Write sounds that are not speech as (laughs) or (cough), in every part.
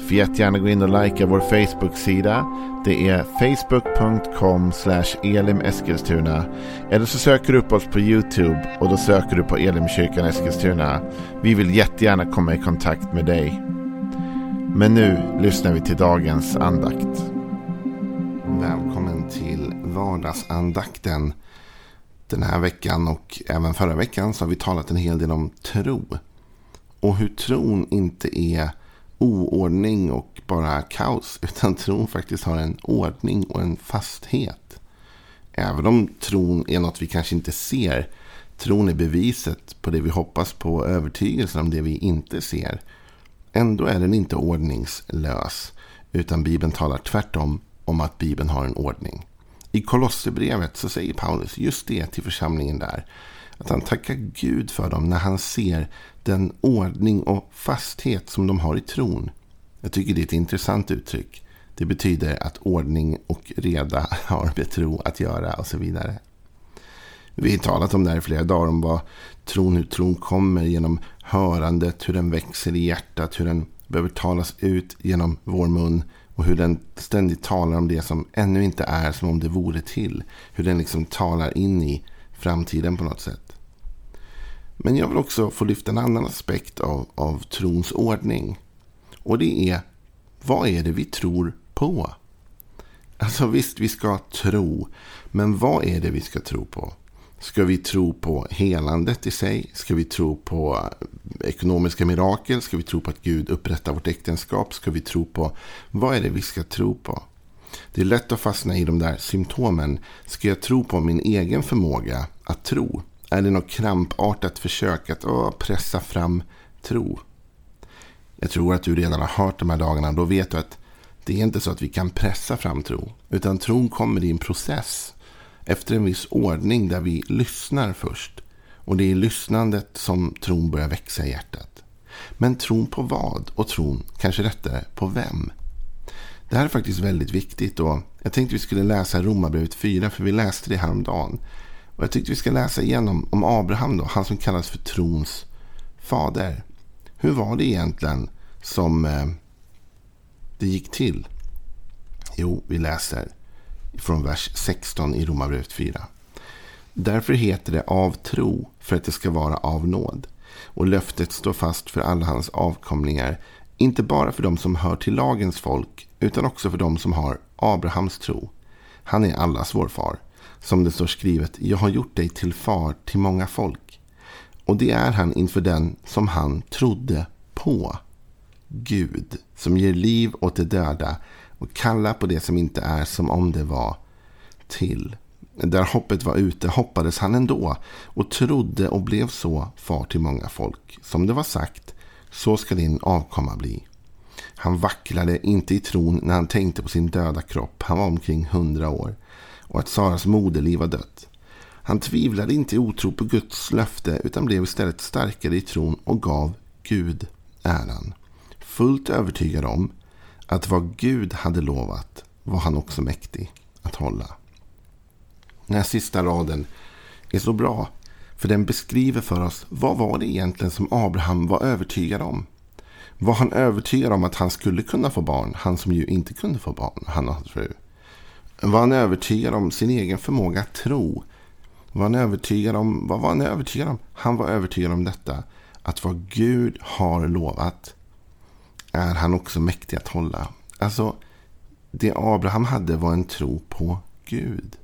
Får jättegärna gå in och likea vår Facebook-sida. Det är facebook.com elimeskilstuna. Eller så söker du upp oss på YouTube och då söker du på Elimkyrkan Eskilstuna. Vi vill jättegärna komma i kontakt med dig. Men nu lyssnar vi till dagens andakt. Välkommen till vardagsandakten. Den här veckan och även förra veckan så har vi talat en hel del om tro. Och hur tron inte är oordning och bara kaos. (laughs) Utan tron faktiskt har en ordning och en fasthet. Även om tron är något vi kanske inte ser. Tron är beviset på det vi hoppas på. Övertygelsen om det vi inte ser. Ändå är den inte ordningslös. Utan Bibeln talar tvärtom om att Bibeln har en ordning. I Kolosserbrevet så säger Paulus just det till församlingen där. Att han tackar Gud för dem när han ser den ordning och fasthet som de har i tron. Jag tycker det är ett intressant uttryck. Det betyder att ordning och reda (laughs) har med tro att göra och så vidare. Vi har talat om det här i flera dagar om vad tron, hur tron kommer genom hörandet, hur den växer i hjärtat, hur den behöver talas ut genom vår mun och hur den ständigt talar om det som ännu inte är som om det vore till. Hur den liksom talar in i framtiden på något sätt. Men jag vill också få lyfta en annan aspekt av, av trons ordning. Och det är, vad är det vi tror på? Alltså visst, vi ska tro. Men vad är det vi ska tro på? Ska vi tro på helandet i sig? Ska vi tro på eh, ekonomiska mirakel? Ska vi tro på att Gud upprättar vårt äktenskap? Ska vi tro på... Vad är det vi ska tro på? Det är lätt att fastna i de där symptomen. Ska jag tro på min egen förmåga att tro? Är det något krampartat försök att åh, pressa fram tro? Jag tror att du redan har hört de här dagarna. Då vet du att det är inte så att vi kan pressa fram tro. Utan tron kommer i en process. Efter en viss ordning där vi lyssnar först. Och det är i lyssnandet som tron börjar växa i hjärtat. Men tron på vad? Och tron, kanske rättare, på vem? Det här är faktiskt väldigt viktigt. Och jag tänkte vi skulle läsa Romarbrevet 4, för vi läste det häromdagen. Och jag tyckte vi ska läsa igenom om Abraham, då, han som kallas för trons fader. Hur var det egentligen som eh, det gick till? Jo, vi läser från vers 16 i Romarbrevet 4. Därför heter det av tro för att det ska vara av nåd. Och löftet står fast för alla hans avkomlingar. Inte bara för de som hör till lagens folk utan också för de som har Abrahams tro. Han är allas vår far. Som det står skrivet, jag har gjort dig till far till många folk. Och det är han inför den som han trodde på. Gud, som ger liv åt de döda och kallar på det som inte är som om det var till. Där hoppet var ute hoppades han ändå och trodde och blev så far till många folk. Som det var sagt, så ska din avkomma bli. Han vacklade inte i tron när han tänkte på sin döda kropp. Han var omkring hundra år och att Saras moderliv var dött. Han tvivlade inte i otro på Guds löfte utan blev istället starkare i tron och gav Gud äran. Fullt övertygad om att vad Gud hade lovat var han också mäktig att hålla. Den här sista raden är så bra. För den beskriver för oss vad var det egentligen som Abraham var övertygad om. Var han övertygad om att han skulle kunna få barn? Han som ju inte kunde få barn, han och hans fru. Var han övertygad om sin egen förmåga att tro? Var han övertygad om, vad var han övertygad om? Han var övertygad om detta. Att vad Gud har lovat är han också mäktig att hålla. Alltså, det Abraham hade var en tro på Gud.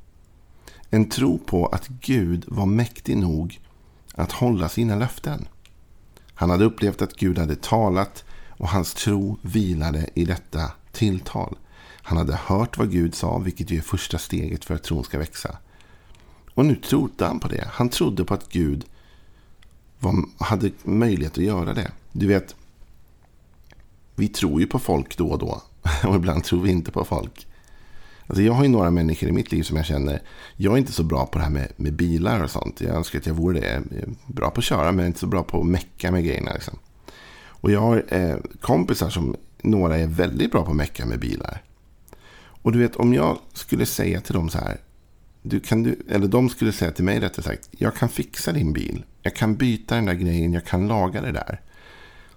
En tro på att Gud var mäktig nog att hålla sina löften. Han hade upplevt att Gud hade talat och hans tro vilade i detta tilltal. Han hade hört vad Gud sa, vilket ju är första steget för att tron ska växa. Och nu trodde han på det. Han trodde på att Gud var, hade möjlighet att göra det. Du vet, vi tror ju på folk då och då. (laughs) Och ibland tror vi inte på folk. Alltså jag har ju några människor i mitt liv som jag känner. Jag är inte så bra på det här med, med bilar och sånt. Jag önskar att jag vore det. Jag är bra på att köra men inte så bra på att mecka med grejerna. Liksom. Och jag har eh, kompisar som några är väldigt bra på att mecka med bilar. Och du vet om jag skulle säga till dem så här. Du kan du, eller de skulle säga till mig rättare sagt. Jag kan fixa din bil. Jag kan byta den där grejen. Jag kan laga det där.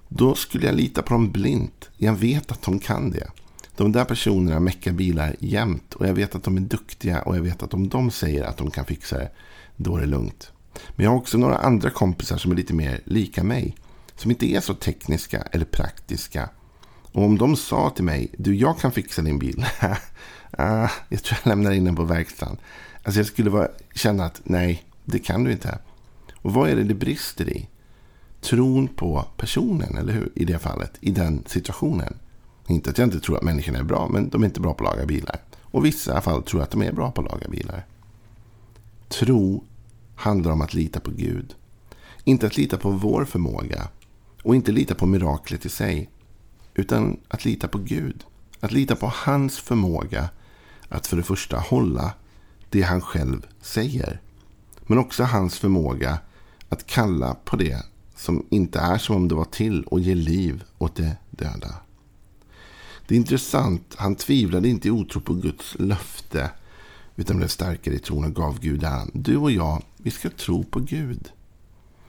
Då skulle jag lita på dem blint. Jag vet att de kan det. De där personerna meckar bilar jämt. Och jag vet att de är duktiga. Och jag vet att om de säger att de kan fixa det. Då är det lugnt. Men jag har också några andra kompisar som är lite mer lika mig. Som inte är så tekniska eller praktiska. Och om de sa till mig. Du jag kan fixa din bil. (laughs) ah, jag tror jag lämnar in den på verkstaden. Alltså jag skulle vara, känna att nej. Det kan du inte. Och vad är det det brister i? Tron på personen, eller hur? I det fallet, i den situationen. Inte att jag inte tror att människorna är bra, men de är inte bra på att laga bilar. Och vissa fall tror att de är bra på att laga bilar. Tro handlar om att lita på Gud. Inte att lita på vår förmåga. Och inte lita på miraklet i sig. Utan att lita på Gud. Att lita på hans förmåga att för det första hålla det han själv säger. Men också hans förmåga att kalla på det som inte är som om det var till och ge liv åt det döda. Det är intressant. Han tvivlade inte i otro på Guds löfte. Utan blev starkare i tron och gav Gud an. Du och jag, vi ska tro på Gud.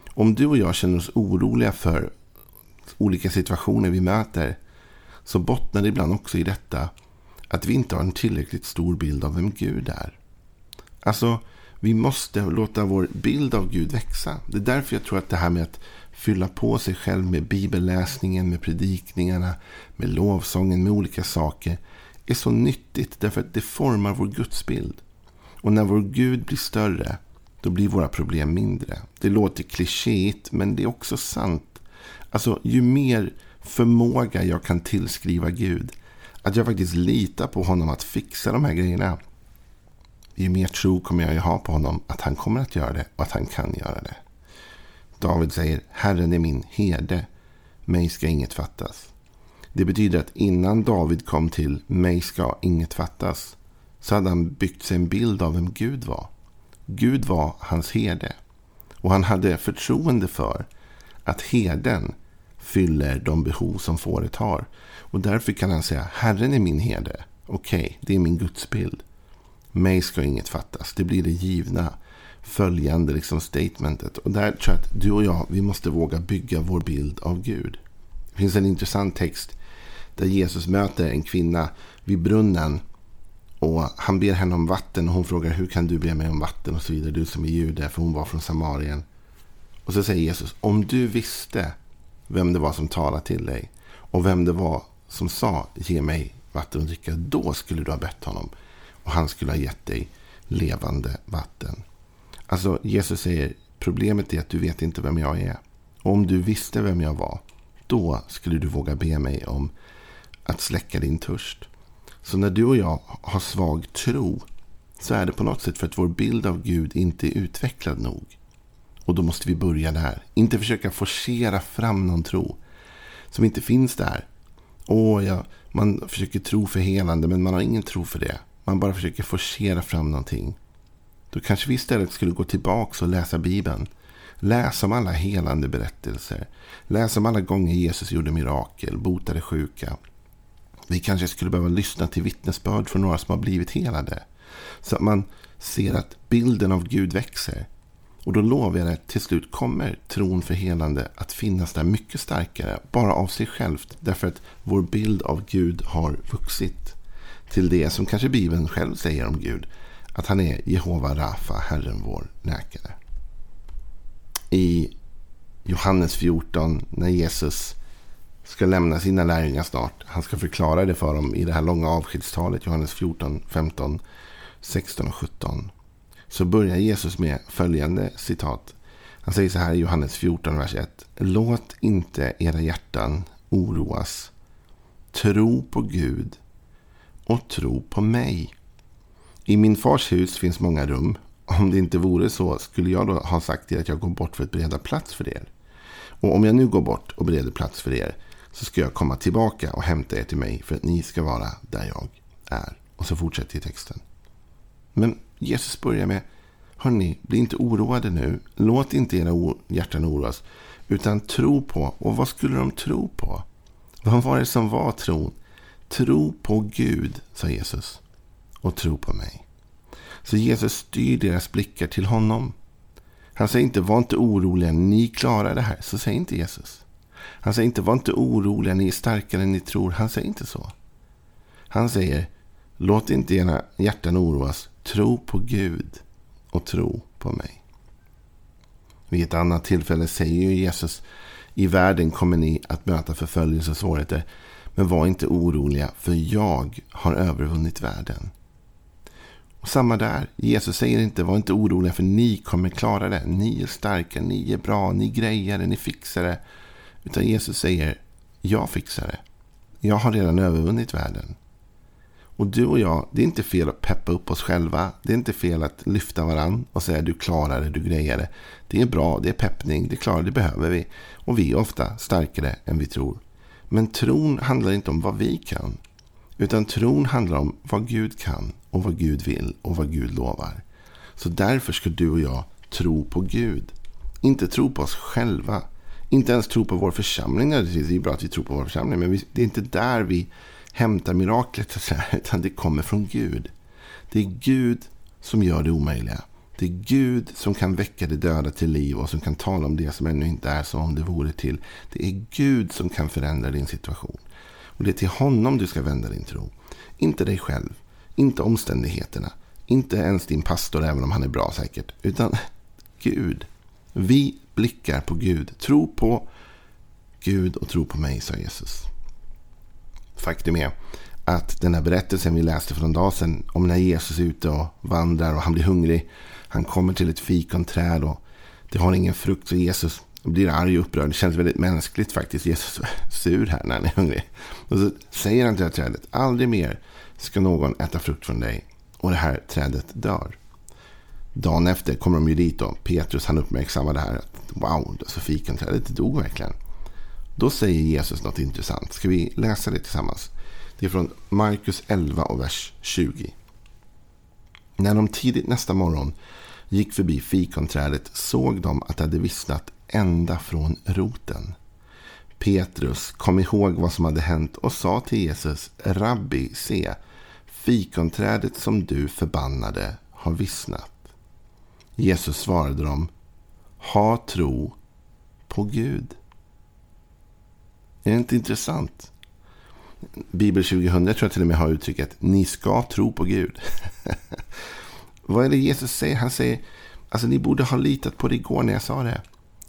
Om du och jag känner oss oroliga för olika situationer vi möter. Så bottnar det ibland också i detta. Att vi inte har en tillräckligt stor bild av vem Gud är. Alltså, vi måste låta vår bild av Gud växa. Det är därför jag tror att det här med att fylla på sig själv med bibelläsningen, med predikningarna, med lovsången, med olika saker är så nyttigt därför att det formar vår gudsbild. Och när vår Gud blir större, då blir våra problem mindre. Det låter klichéigt, men det är också sant. Alltså, ju mer förmåga jag kan tillskriva Gud, att jag faktiskt litar på honom att fixa de här grejerna, ju mer tro kommer jag ju ha på honom att han kommer att göra det och att han kan göra det. David säger Herren är min herde, mig ska inget fattas. Det betyder att innan David kom till mig ska inget fattas så hade han byggt sig en bild av vem Gud var. Gud var hans herde. Och han hade förtroende för att herden fyller de behov som fåret har. Och därför kan han säga Herren är min herde. Okej, okay, det är min gudsbild. Mig ska inget fattas. Det blir det givna följande liksom statementet. Och där tror jag att du och jag, vi måste våga bygga vår bild av Gud. Det finns en intressant text där Jesus möter en kvinna vid brunnen. Och han ber henne om vatten och hon frågar hur kan du be mig om vatten och så vidare. Du som är jude, för hon var från Samarien. Och så säger Jesus, om du visste vem det var som talade till dig och vem det var som sa ge mig vatten att dricka, då skulle du ha bett honom och han skulle ha gett dig levande vatten. Alltså Jesus säger problemet är att du vet inte vem jag är. Och om du visste vem jag var, då skulle du våga be mig om att släcka din törst. Så när du och jag har svag tro så är det på något sätt för att vår bild av Gud inte är utvecklad nog. Och då måste vi börja där. Inte försöka forcera fram någon tro som inte finns där. Åh, ja, man försöker tro för helande men man har ingen tro för det. Man bara försöker forcera fram någonting. Då kanske vi istället skulle gå tillbaka och läsa Bibeln. Läs om alla helande berättelser. Läs om alla gånger Jesus gjorde mirakel, botade sjuka. Vi kanske skulle behöva lyssna till vittnesbörd från några som har blivit helade. Så att man ser att bilden av Gud växer. Och då lovar jag att till slut kommer tron för helande att finnas där mycket starkare. Bara av sig självt. Därför att vår bild av Gud har vuxit. Till det som kanske Bibeln själv säger om Gud att han är Jehova Rafa, Herren vår läkare. I Johannes 14, när Jesus ska lämna sina lärjungar snart. Han ska förklara det för dem i det här långa avskedstalet. Johannes 14, 15, 16 och 17. Så börjar Jesus med följande citat. Han säger så här i Johannes 14, vers 1. Låt inte era hjärtan oroas. Tro på Gud och tro på mig. I min fars hus finns många rum. Om det inte vore så skulle jag då ha sagt till er att jag går bort för att bereda plats för er. Och om jag nu går bort och bereder plats för er så ska jag komma tillbaka och hämta er till mig för att ni ska vara där jag är. Och så fortsätter texten. Men Jesus börjar med, hörni, bli inte oroade nu. Låt inte era hjärtan oroas. Utan tro på, och vad skulle de tro på? Vad var det som var tron? Tro på Gud, sa Jesus. Och tro på mig. Så Jesus styr deras blickar till honom. Han säger inte, var inte oroliga, ni klarar det här. Så säger inte Jesus. Han säger inte, var inte oroliga, ni är starkare än ni tror. Han säger inte så. Han säger, låt inte era hjärtan oroas. Tro på Gud och tro på mig. Vid ett annat tillfälle säger ju Jesus, i världen kommer ni att möta förföljelse och svårigheter. Men var inte oroliga, för jag har övervunnit världen. Och samma där. Jesus säger inte var inte oroliga för ni kommer klara det. Ni är starka, ni är bra, ni grejar det, ni fixar det. Utan Jesus säger jag fixar det. Jag har redan övervunnit världen. Och du och jag, det är inte fel att peppa upp oss själva. Det är inte fel att lyfta varandra och säga du klarar det, du grejar det. Det är bra, det är peppning, det klarar det behöver vi. Och vi är ofta starkare än vi tror. Men tron handlar inte om vad vi kan. Utan tron handlar om vad Gud kan och vad Gud vill och vad Gud lovar. Så därför ska du och jag tro på Gud. Inte tro på oss själva. Inte ens tro på vår församling. Det är bra att vi tror på vår församling. Men det är inte där vi hämtar miraklet. (laughs) Utan det kommer från Gud. Det är Gud som gör det omöjliga. Det är Gud som kan väcka det döda till liv och som kan tala om det som ännu inte är som om det vore till. Det är Gud som kan förändra din situation. Och det är till honom du ska vända din tro. Inte dig själv. Inte omständigheterna. Inte ens din pastor, även om han är bra säkert. Utan (laughs) Gud. Vi blickar på Gud. Tro på Gud och tro på mig, sa Jesus. Faktum är att den här berättelsen vi läste för en dag sedan om när Jesus är ute och vandrar och han blir hungrig. Han kommer till ett fikonträd och det har ingen frukt så Jesus blir arg och upprörd. Det känns väldigt mänskligt faktiskt. Jesus är sur här när han är hungrig. Och så säger han till det här trädet. Aldrig mer ska någon äta frukt från dig. Och det här trädet dör. Dagen efter kommer de ju dit och Petrus han uppmärksammar det här. Wow, så fikonträdet dog verkligen. Då säger Jesus något intressant. Ska vi läsa det tillsammans? Det är från Markus 11 och vers 20. När de tidigt nästa morgon gick förbi fikonträdet såg de att det hade vissnat ända från roten. Petrus kom ihåg vad som hade hänt och sa till Jesus, Rabbi, se, fikonträdet som du förbannade har vissnat. Jesus svarade dem, ha tro på Gud. Är det inte intressant? Bibel 2000 tror jag till och med har uttrycket ni ska tro på Gud. (laughs) Vad är det Jesus säger? Han säger, alltså ni borde ha litat på det igår när jag sa det.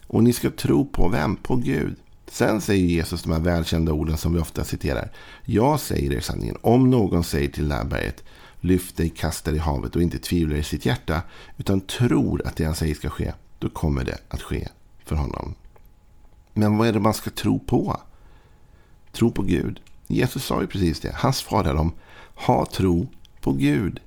Och ni ska tro på vem? På Gud. Sen säger Jesus de här välkända orden som vi ofta citerar. Jag säger er sanningen. Om någon säger till det här berget. Lyft dig, kasta dig i havet och inte tvivlar i sitt hjärta. Utan tror att det han säger ska ske. Då kommer det att ske för honom. Men vad är det man ska tro på? Tro på Gud. Jesus sa ju precis det. Han svarade dem. Ha tro på Gud.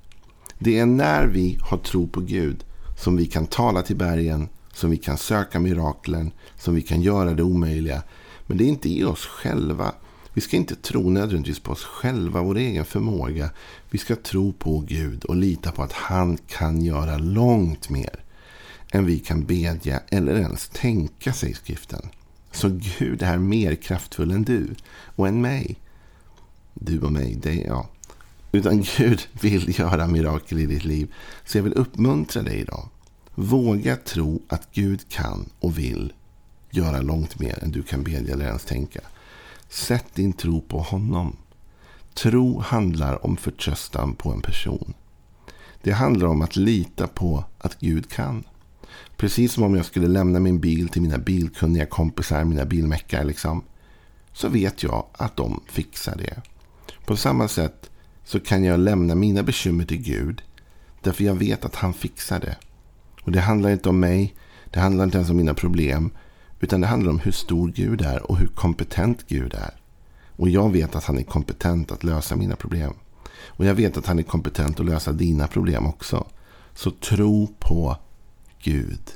Det är när vi har tro på Gud som vi kan tala till bergen som vi kan söka miraklen, som vi kan göra det omöjliga. Men det är inte i oss själva. Vi ska inte tro nödvändigtvis på oss själva, vår egen förmåga. Vi ska tro på Gud och lita på att han kan göra långt mer än vi kan bedja eller ens tänka sig i skriften. Så Gud är mer kraftfull än du och än mig. Du och mig, det är jag. Utan Gud vill göra mirakel i ditt liv. Så jag vill uppmuntra dig idag. Våga tro att Gud kan och vill göra långt mer än du kan bedja eller ens tänka. Sätt din tro på honom. Tro handlar om förtröstan på en person. Det handlar om att lita på att Gud kan. Precis som om jag skulle lämna min bil till mina bilkunniga kompisar, mina bilmäckar liksom. Så vet jag att de fixar det. På samma sätt så kan jag lämna mina bekymmer till Gud. Därför jag vet att han fixar det. Och det handlar inte om mig. Det handlar inte ens om mina problem. Utan det handlar om hur stor Gud är och hur kompetent Gud är. Och jag vet att han är kompetent att lösa mina problem. Och jag vet att han är kompetent att lösa dina problem också. Så tro på Gud.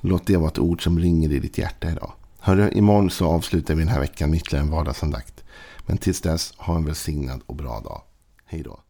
Låt det vara ett ord som ringer i ditt hjärta idag. Hörru, imorgon så avslutar vi den här veckan med ytterligare en vardagsandakt. Men tills dess, ha en välsignad och bra dag. Hej då.